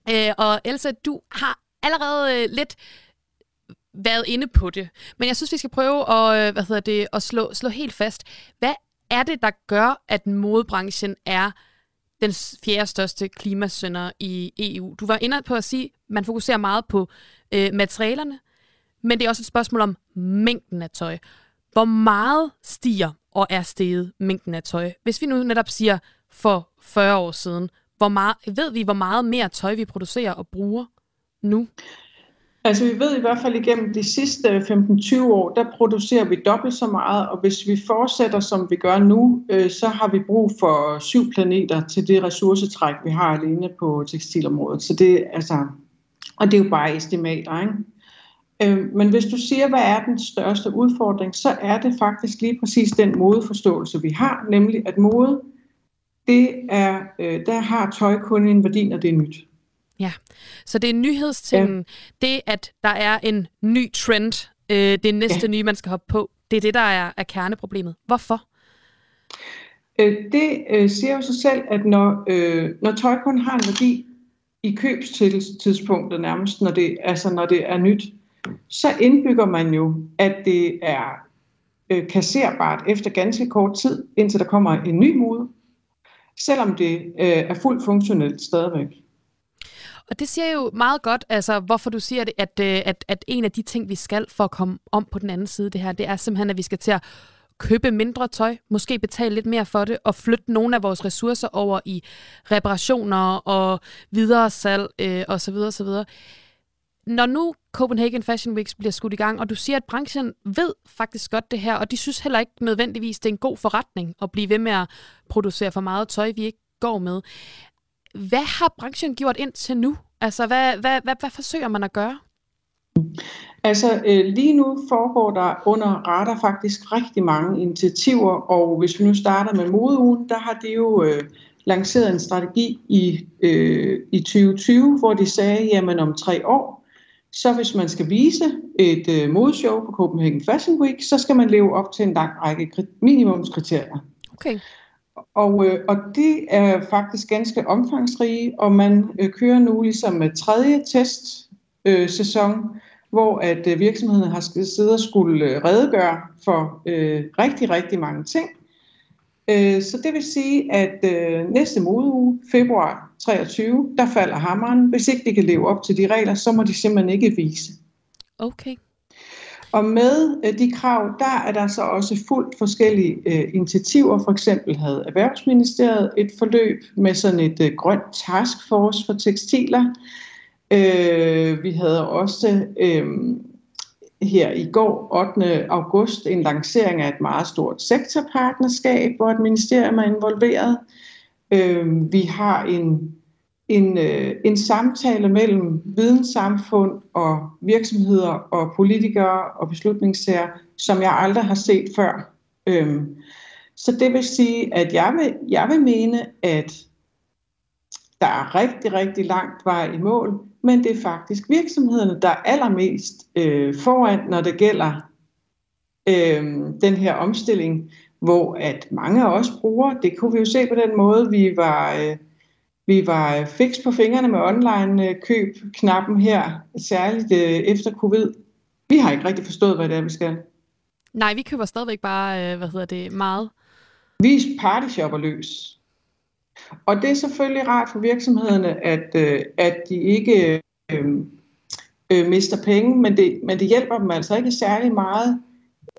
Øh, og Elsa, du har allerede øh, lidt været inde på det. Men jeg synes, vi skal prøve at, øh, hvad hedder det, at slå, slå helt fast. Hvad er det, der gør, at modebranchen er den fjerde største klimasønder i EU? Du var inde på at sige, at man fokuserer meget på øh, materialerne, men det er også et spørgsmål om mængden af tøj. Hvor meget stiger og er steget mængden af tøj? Hvis vi nu netop siger for 40 år siden, hvor meget, ved vi, hvor meget mere tøj vi producerer og bruger? Nu? Altså vi ved i hvert fald igennem de sidste 15-20 år, der producerer vi dobbelt så meget, og hvis vi fortsætter som vi gør nu, øh, så har vi brug for syv planeter til det ressourcetræk, vi har alene på tekstilområdet. Så det, altså, og det er jo bare estimater, ikke? Øh, men hvis du siger, hvad er den største udfordring, så er det faktisk lige præcis den modeforståelse, vi har, nemlig at mode, det er, øh, der har tøj kun en værdi, når det er nyt. Ja, så det er nyhedstingen. Ja. Det, at der er en ny trend, øh, det næste ja. nye, man skal hoppe på, det er det, der er, er kerneproblemet. Hvorfor? Øh, det øh, siger jo sig selv, at når, øh, når tøj kun har en værdi i købstidspunktet nærmest, når det, altså når det er nyt, så indbygger man jo, at det er øh, kasserbart efter ganske kort tid, indtil der kommer en ny mode, selvom det øh, er fuldt funktionelt stadigvæk. Og det siger jo meget godt, altså hvorfor du siger det, at, øh, at, at en af de ting, vi skal for at komme om på den anden side det her, det er simpelthen, at vi skal til at købe mindre tøj, måske betale lidt mere for det, og flytte nogle af vores ressourcer over i reparationer og videre salg øh, osv. osv. Når nu Copenhagen Fashion Week bliver skudt i gang, og du siger, at branchen ved faktisk godt det her, og de synes heller ikke nødvendigvis, det er en god forretning at blive ved med at producere for meget tøj, vi ikke går med. Hvad har branchen gjort indtil nu? Altså, hvad, hvad, hvad, hvad forsøger man at gøre? Altså øh, lige nu foregår der under radar faktisk rigtig mange initiativer, og hvis vi nu starter med modeugen, der har de jo øh, lanceret en strategi i, øh, i 2020, hvor de sagde, jamen om tre år, så hvis man skal vise et øh, modeshow på Copenhagen Fashion Week, så skal man leve op til en lang række minimumskriterier. Okay. Og, øh, og det er faktisk ganske omfangsrige, og man øh, kører nu ligesom med tredje testsæson, øh, hvor at øh, virksomheden har siddet og skulle øh, redegøre for øh, rigtig, rigtig mange ting. Øh, så det vil sige, at øh, næste modeuge, februar 23, der falder hammeren. Hvis ikke de kan leve op til de regler, så må de simpelthen ikke vise. Okay. Og med øh, de krav, der er der så også fuldt forskellige øh, initiativer. For eksempel havde Erhvervsministeriet et forløb med sådan et øh, grønt taskforce for tekstiler. Øh, vi havde også øh, her i går, 8. august, en lancering af et meget stort sektorpartnerskab, hvor et ministerium er involveret. Øh, vi har en en, øh, en samtale mellem videnssamfund og virksomheder og politikere og beslutningssager, som jeg aldrig har set før. Øhm, så det vil sige, at jeg vil, jeg vil mene, at der er rigtig, rigtig langt vej i mål, men det er faktisk virksomhederne, der er allermest øh, foran, når det gælder øh, den her omstilling, hvor at mange af os bruger, det kunne vi jo se på den måde, vi var... Øh, vi var fix på fingrene med online-køb-knappen her, særligt øh, efter covid. Vi har ikke rigtig forstået, hvad det er, vi skal. Nej, vi køber stadigvæk bare, øh, hvad hedder det, meget. Vi partyshopper løs. Og det er selvfølgelig rart for virksomhederne, at, øh, at de ikke øh, øh, mister penge, men det, men det hjælper dem altså ikke særlig meget.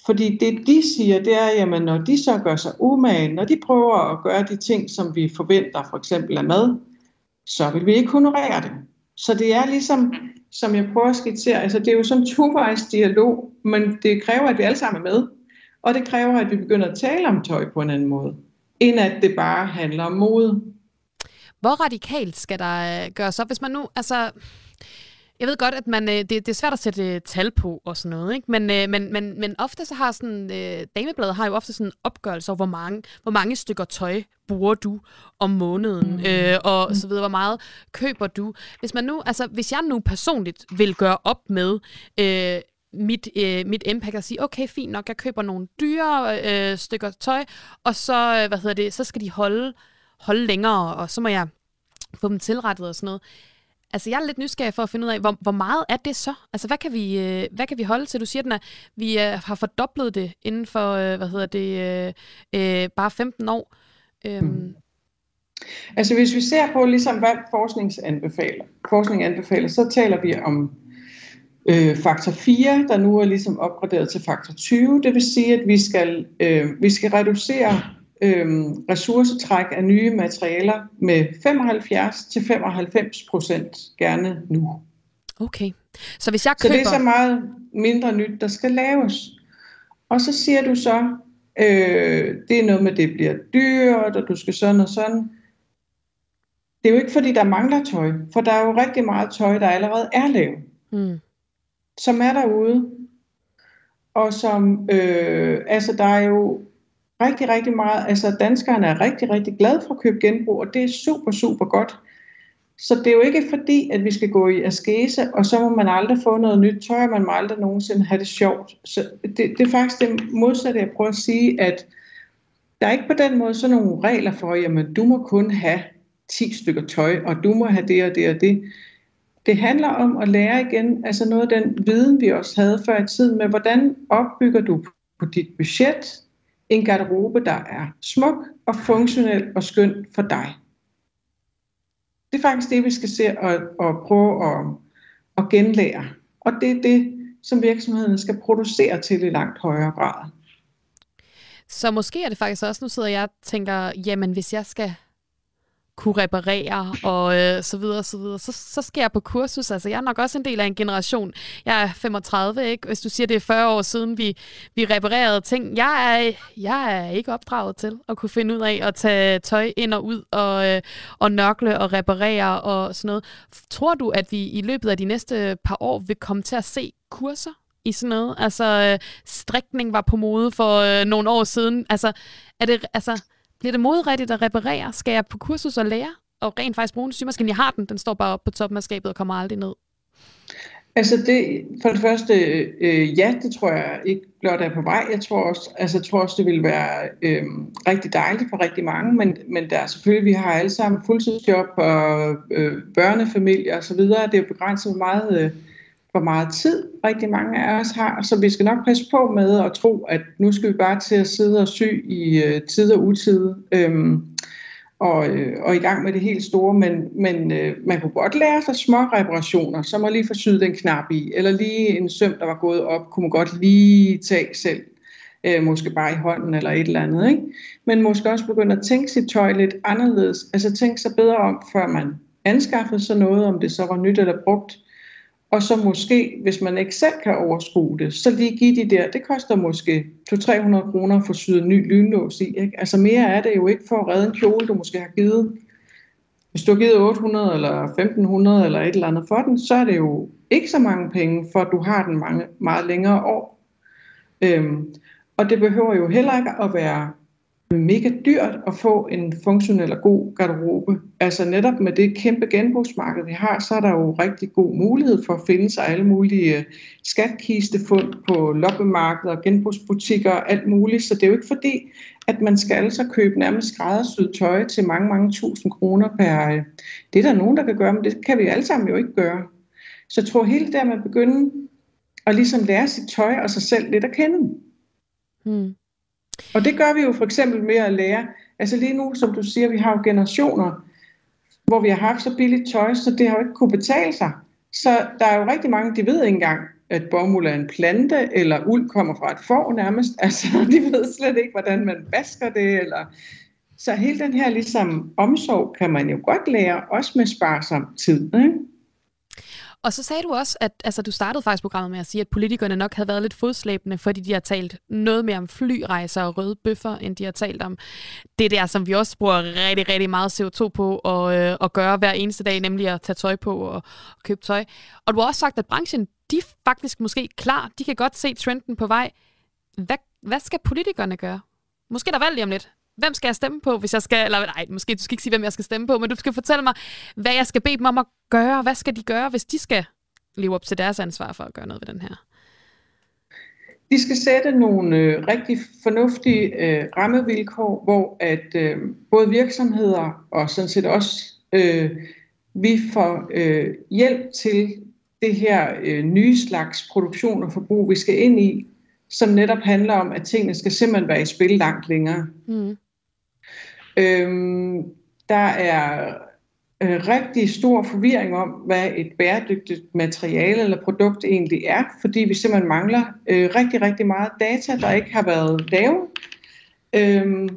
Fordi det de siger, det er, jamen når de så gør sig umage, når de prøver at gøre de ting, som vi forventer for eksempel af mad, så vil vi ikke honorere det. Så det er ligesom, som jeg prøver at skitsere, altså det er jo sådan en tovejs dialog, men det kræver, at vi alle sammen er med. Og det kræver, at vi begynder at tale om tøj på en anden måde, end at det bare handler om mode. Hvor radikalt skal der øh, gøres op, hvis man nu, altså jeg ved godt, at man, øh, det, det er svært at sætte tal på og sådan noget, ikke? Men, øh, men, men, men ofte så har sådan, øh, damebladet har jo ofte sådan en opgørelse over, hvor mange, hvor mange stykker tøj bruger du om måneden, mm. øh, og mm. så videre, hvor meget køber du. Hvis man nu, altså hvis jeg nu personligt vil gøre op med, øh, mit, øh, mit impact og sige, okay, fint nok, jeg køber nogle dyre øh, stykker tøj, og så, øh, hvad hedder det, så skal de holde, holde længere, og så må jeg få dem tilrettet og sådan noget. Altså, jeg er lidt nysgerrig for at finde ud af, hvor, hvor meget er det så? Altså, hvad kan vi, øh, hvad kan vi holde til? Du siger, at vi øh, har fordoblet det inden for, øh, hvad hedder det, øh, øh, bare 15 år. Øhm. Mm. Altså, hvis vi ser på, ligesom, hvad forskningsanbefaler, forskning anbefaler, så taler vi om øh, faktor 4, der nu er ligesom opgraderet til faktor 20. Det vil sige, at vi skal, øh, vi skal reducere øh, ressourcetræk af nye materialer med 75 til 95 procent gerne nu. Okay. Så hvis jeg køber... Så det er så meget mindre nyt, der skal laves. Og så siger du så, øh, det er noget med, det bliver dyrt, og du skal sådan og sådan. Det er jo ikke, fordi der mangler tøj, for der er jo rigtig meget tøj, der allerede er lavet. Mm. Som er derude. Og som, øh, altså der er jo rigtig, rigtig meget. Altså danskerne er rigtig, rigtig glade for at købe genbrug, og det er super, super godt. Så det er jo ikke fordi, at vi skal gå i askese, og så må man aldrig få noget nyt tøj, og man må aldrig nogensinde have det sjovt. Så det, det er faktisk det modsatte, jeg prøver at sige, at der er ikke på den måde sådan nogle regler for, jamen du må kun have 10 stykker tøj, og du må have det og det og det. Det handler om at lære igen, altså noget af den viden, vi også havde før i tiden, med hvordan opbygger du på dit budget, en garderobe, der er smuk og funktionel og skøn for dig. Det er faktisk det, vi skal se og, og prøve at, at genlære. Og det er det, som virksomheden skal producere til i langt højere grad. Så måske er det faktisk også, nu sidder jeg og tænker, jamen hvis jeg skal kunne reparere og øh, så videre så videre. Så, så skal jeg på kursus. Altså, jeg er nok også en del af en generation. Jeg er 35, ikke? Hvis du siger, det er 40 år siden, vi, vi reparerede ting. Jeg er, jeg er ikke opdraget til at kunne finde ud af at tage tøj ind og ud og, øh, og nørkle og reparere og sådan noget. Tror du, at vi i løbet af de næste par år vil komme til at se kurser i sådan noget? Altså, øh, strikning var på mode for øh, nogle år siden. Altså, er det, altså, bliver det modrigtigt at reparere? Skal jeg på kursus og lære? Og rent faktisk bruge en symaskine? Jeg har den, den står bare oppe på toppen af skabet og kommer aldrig ned. Altså det, for det første, øh, ja, det tror jeg ikke blot er på vej. Jeg tror også, altså, jeg tror også det vil være øh, rigtig dejligt for rigtig mange, men, men der er selvfølgelig, vi har alle sammen fuldtidsjob og øh, børnefamilier osv. Det er jo begrænset, hvor meget øh, hvor meget tid rigtig mange af os har, så vi skal nok passe på med at tro, at nu skal vi bare til at sidde og sy i øh, tid og utid. Øhm, og, øh, og i gang med det helt store, men, men øh, man kunne godt lære sig små reparationer, som at lige få syet den knap i, eller lige en søm, der var gået op, kunne man godt lige tage selv, øh, måske bare i hånden eller et eller andet. Ikke? Men måske også begynde at tænke sit tøj lidt anderledes, altså tænke sig bedre om, før man anskaffede sig noget, om det så var nyt eller brugt, og så måske, hvis man ikke selv kan overskue det, så lige give de der, det koster måske 200-300 kroner for syet en ny lynlås i. Ikke? Altså mere er det jo ikke for at redde en kjole, du måske har givet. Hvis du har givet 800 eller 1500 eller et eller andet for den, så er det jo ikke så mange penge, for at du har den mange, meget længere år. Øhm, og det behøver jo heller ikke at være mega dyrt at få en funktionel og god garderobe. Altså netop med det kæmpe genbrugsmarked, vi har, så er der jo rigtig god mulighed for at finde sig alle mulige øh, skatkistefund på loppemarkeder, genbrugsbutikker og alt muligt. Så det er jo ikke fordi, at man skal altså købe nærmest skræddersyet tøj til mange, mange tusind kroner per... Øh, det er der nogen, der kan gøre, men det kan vi alle sammen jo ikke gøre. Så jeg tror helt der man at at ligesom lære sit tøj og sig selv lidt at kende. Hmm. Og det gør vi jo for eksempel med at lære. Altså lige nu, som du siger, vi har jo generationer, hvor vi har haft så billigt tøj, så det har jo ikke kunne betale sig. Så der er jo rigtig mange, de ved ikke engang, at bomuld er en plante, eller uld kommer fra et får nærmest. Altså, [LAUGHS] de ved slet ikke, hvordan man vasker det. Eller... Så hele den her ligesom omsorg kan man jo godt lære, også med sparsom tid. Ikke? Og så sagde du også, at altså, du startede faktisk programmet med at sige, at politikerne nok havde været lidt fodslæbende, fordi de har talt noget mere om flyrejser og røde bøffer, end de har talt om det der, som vi også bruger rigtig, rigtig meget CO2 på at, øh, at gøre hver eneste dag, nemlig at tage tøj på og, og købe tøj. Og du har også sagt, at branchen, de er faktisk måske klar. De kan godt se trenden på vej. Hvad, hvad skal politikerne gøre? Måske der valg lige om lidt hvem skal jeg stemme på, hvis jeg skal, eller nej, måske du skal ikke sige, hvem jeg skal stemme på, men du skal fortælle mig, hvad jeg skal bede dem om at gøre, hvad skal de gøre, hvis de skal leve op til deres ansvar for at gøre noget ved den her? De skal sætte nogle øh, rigtig fornuftige øh, rammevilkår, hvor at øh, både virksomheder og sådan set også øh, vi får øh, hjælp til det her øh, nye slags produktion og forbrug, vi skal ind i, som netop handler om, at tingene skal simpelthen være i spil langt længere. Mm. Øhm, der er øh, rigtig stor forvirring om, hvad et bæredygtigt materiale eller produkt egentlig er, fordi vi simpelthen mangler øh, rigtig, rigtig meget data, der ikke har været lavet, øhm,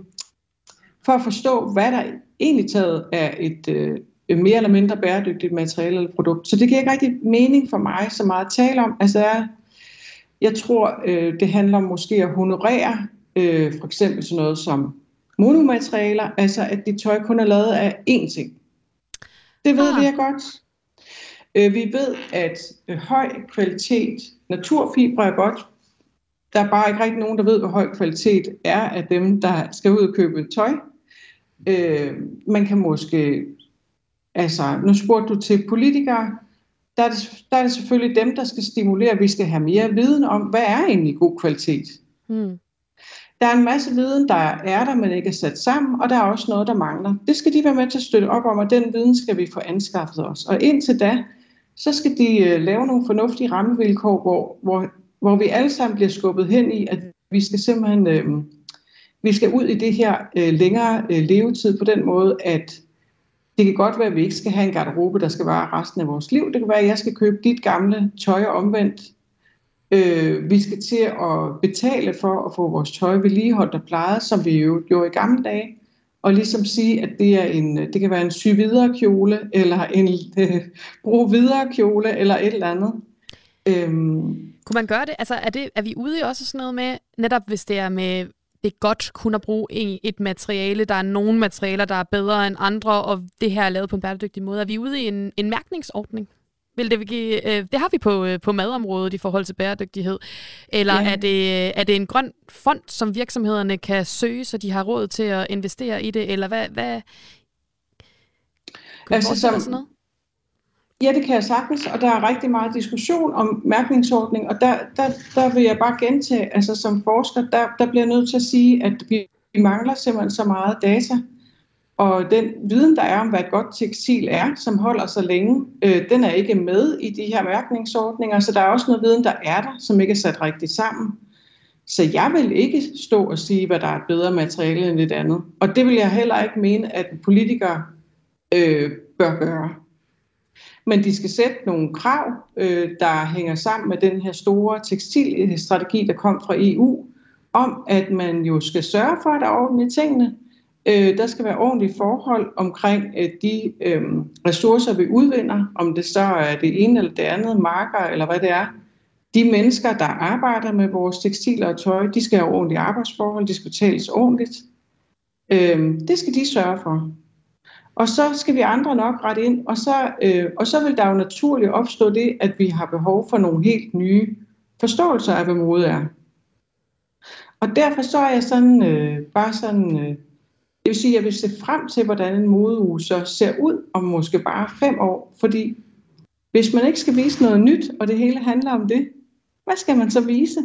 for at forstå, hvad der egentlig taget er et øh, mere eller mindre bæredygtigt materiale eller produkt. Så det giver ikke rigtig mening for mig så meget at tale om. Altså, jeg, jeg tror, øh, det handler om måske at honorere øh, for eksempel sådan noget som monomaterialer, altså at dit tøj kun er lavet af én ting. Det ved ah. vi er godt. Øh, vi ved, at øh, høj kvalitet naturfibre er godt. Der er bare ikke rigtig nogen, der ved, hvor høj kvalitet er af dem, der skal ud og købe tøj. Øh, man kan måske, altså nu spurgte du til politikere, der er, det, der er det selvfølgelig dem, der skal stimulere, at vi skal have mere viden om, hvad er egentlig god kvalitet. Hmm. Der er en masse viden, der er der, men ikke er sat sammen, og der er også noget, der mangler. Det skal de være med til at støtte op om, og den viden skal vi få anskaffet os. Og indtil da, så skal de øh, lave nogle fornuftige rammevilkår, hvor, hvor, hvor vi alle sammen bliver skubbet hen i, at vi skal simpelthen øh, vi skal ud i det her øh, længere øh, levetid på den måde, at det kan godt være, at vi ikke skal have en garderobe, der skal vare resten af vores liv. Det kan være, at jeg skal købe dit gamle tøj omvendt Øh, vi skal til at betale for at få vores tøj vedligeholdt og plejet, som vi jo gjorde i gamle dage. Og ligesom sige, at det, er en, det kan være en sy videre kjole, eller en øh, [LAUGHS] brug videre kjole, eller et eller andet. Øhm. Kunne man gøre det? Altså, er, det, er vi ude i også sådan noget med, netop hvis det er med det er godt kun at bruge et materiale. Der er nogle materialer, der er bedre end andre, og det her er lavet på en bæredygtig måde. Er vi ude i en, en mærkningsordning? Vil det, give, øh, det har vi på, øh, på madområdet i forhold til bæredygtighed. Eller ja. er, det, er det en grøn fond, som virksomhederne kan søge, så de har råd til at investere i det? Eller hvad? hvad altså, som, sådan noget? Ja, det kan jeg sagtens, og der er rigtig meget diskussion om mærkningsordning, og der, der, der vil jeg bare gentage, altså som forsker, der, der bliver jeg nødt til at sige, at vi mangler simpelthen så meget data, og den viden, der er om, hvad et godt tekstil er, som holder så længe, øh, den er ikke med i de her mærkningsordninger. Så der er også noget viden, der er der, som ikke er sat rigtigt sammen. Så jeg vil ikke stå og sige, hvad der er et bedre materiale end et andet. Og det vil jeg heller ikke mene, at politikere øh, bør gøre. Men de skal sætte nogle krav, øh, der hænger sammen med den her store tekstilstrategi, der kom fra EU, om at man jo skal sørge for, at der er ordentlige tingene. Øh, der skal være ordentlige forhold omkring øh, de øh, ressourcer, vi udvinder, om det så er det ene eller det andet, marker eller hvad det er. De mennesker, der arbejder med vores tekstiler og tøj, de skal have ordentlige arbejdsforhold, de skal betales ordentligt. Øh, det skal de sørge for. Og så skal vi andre nok rette ind, og så, øh, og så vil der jo naturligt opstå det, at vi har behov for nogle helt nye forståelser af, hvad mode er. Og derfor så er jeg sådan, øh, bare sådan, øh, det vil sige, at jeg vil se frem til, hvordan en modeuge så ser ud om måske bare fem år, fordi hvis man ikke skal vise noget nyt, og det hele handler om det, hvad skal man så vise?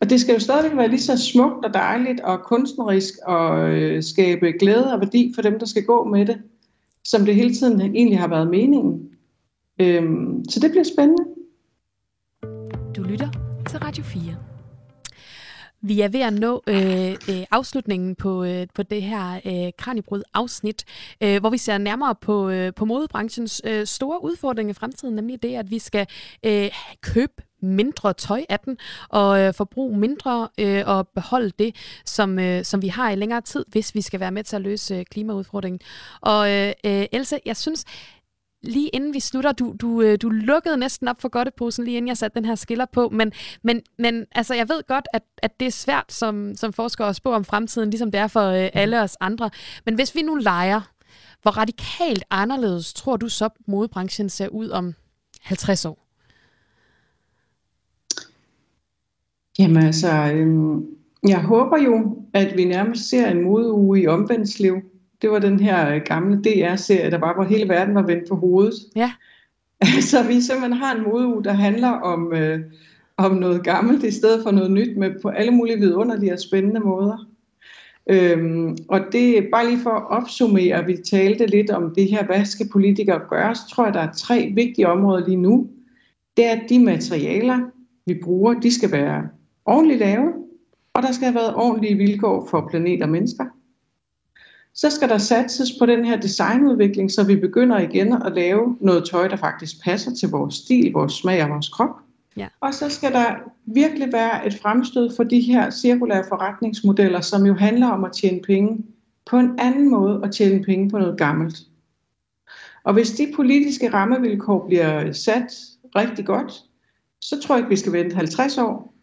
Og det skal jo stadigvæk være lige så smukt og dejligt og kunstnerisk og øh, skabe glæde og værdi for dem, der skal gå med det, som det hele tiden egentlig har været meningen. Øhm, så det bliver spændende. Du lytter til Radio 4. Vi er ved at nå øh, øh, afslutningen på, øh, på det her øh, Kranjebrud afsnit, øh, hvor vi ser nærmere på, øh, på modebranchens øh, store udfordring i fremtiden, nemlig det, at vi skal øh, købe mindre tøj af den, og øh, forbruge mindre øh, og beholde det, som, øh, som vi har i længere tid, hvis vi skal være med til at løse øh, klimaudfordringen. Og øh, øh Else, jeg synes, lige inden vi slutter, du, du, øh, du lukkede næsten op for godteposen, lige inden jeg satte den her skiller på, men, men, men altså, jeg ved godt, at, at det er svært som, som forsker at spå om fremtiden, ligesom det er for øh, alle os andre. Men hvis vi nu leger, hvor radikalt anderledes tror du så, modebranchen ser ud om 50 år? Jamen altså, øh, jeg håber jo, at vi nærmest ser en modeuge i omvendsliv. Det var den her øh, gamle DR-serie, der bare hvor hele verden var vendt på hovedet. Ja. [LAUGHS] Så vi simpelthen har en modeuge, der handler om, øh, om noget gammelt i stedet for noget nyt, med på alle mulige vidunderlige og spændende måder. Øhm, og det er bare lige for at opsummere, vi talte lidt om det her, hvad skal politikere gøre, så tror jeg, der er tre vigtige områder lige nu. Det er, at de materialer, vi bruger, de skal være ordentligt lave, og der skal have været ordentlige vilkår for planet og mennesker. Så skal der satses på den her designudvikling, så vi begynder igen at lave noget tøj, der faktisk passer til vores stil, vores smag og vores krop. Ja. Og så skal der virkelig være et fremstød for de her cirkulære forretningsmodeller, som jo handler om at tjene penge på en anden måde og tjene penge på noget gammelt. Og hvis de politiske rammevilkår bliver sat rigtig godt, så tror jeg ikke, vi skal vente 50 år.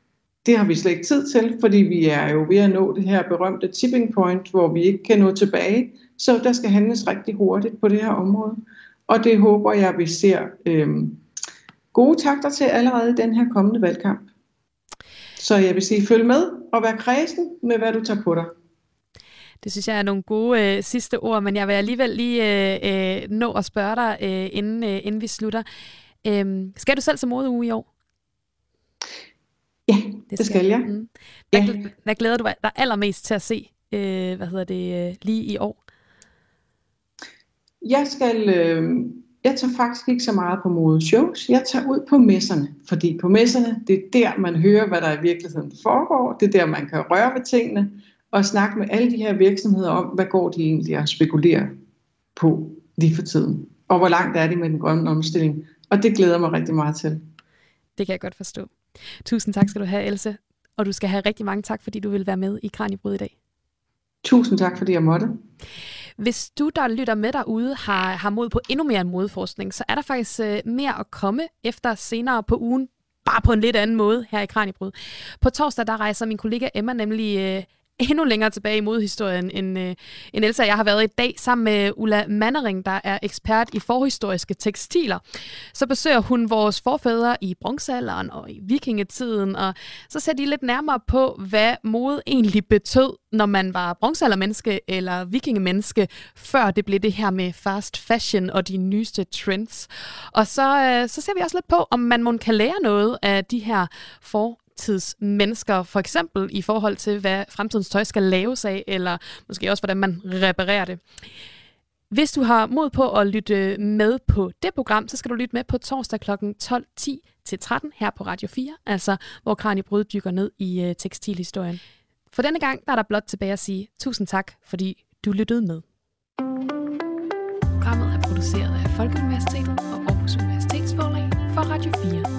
Det har vi slet ikke tid til, fordi vi er jo ved at nå det her berømte tipping point, hvor vi ikke kan nå tilbage. Så der skal handles rigtig hurtigt på det her område. Og det håber jeg, vi ser øh, gode takter til allerede i den her kommende valgkamp. Så jeg vil sige, følg med og vær kredsen med, hvad du tager på dig. Det synes jeg er nogle gode øh, sidste ord, men jeg vil alligevel lige øh, øh, nå at spørge dig, øh, inden, øh, inden vi slutter. Øh, skal du selv til modeuge i år? Det, det skal jeg. Mm. Hvad, ja. hvad glæder du dig allermest til at se, øh, hvad hedder det, øh, lige i år? Jeg skal, øh, jeg tager faktisk ikke så meget på modeshows. Jeg tager ud på messerne, fordi på messerne, det er der, man hører, hvad der i virkeligheden foregår. Det er der, man kan røre ved tingene og snakke med alle de her virksomheder om, hvad går de egentlig og spekulerer på lige for tiden. Og hvor langt er de med den grønne omstilling. Og det glæder mig rigtig meget til. Det kan jeg godt forstå. Tusind tak skal du have, Else. Og du skal have rigtig mange tak, fordi du vil være med i Kranjebrud i dag. Tusind tak, fordi jeg måtte. Hvis du, der lytter med derude, har, har mod på endnu mere end modforskning, så er der faktisk øh, mere at komme efter senere på ugen, bare på en lidt anden måde her i Kranjebrud. På torsdag, der rejser min kollega Emma nemlig øh, endnu længere tilbage i modhistorien, end, øh, end Elsa jeg har været i dag, sammen med Ulla Mannering, der er ekspert i forhistoriske tekstiler. Så besøger hun vores forfædre i bronzealderen og i vikingetiden, og så ser de lidt nærmere på, hvad mode egentlig betød, når man var bronzealdermenneske eller vikingemenneske, før det blev det her med fast fashion og de nyeste trends. Og så, øh, så ser vi også lidt på, om man må kan lære noget af de her for fremtidsmennesker, for eksempel i forhold til, hvad fremtidens tøj skal laves af, eller måske også, hvordan man reparerer det. Hvis du har mod på at lytte med på det program, så skal du lytte med på torsdag kl. 12.10 til 13 her på Radio 4, altså hvor Kranjebrud dykker ned i øh, tekstilhistorien. For denne gang der er der blot tilbage at sige tusind tak, fordi du lyttede med. Programmet er produceret af Folkeuniversitetet og Aarhus Universitetsforlag for Radio 4.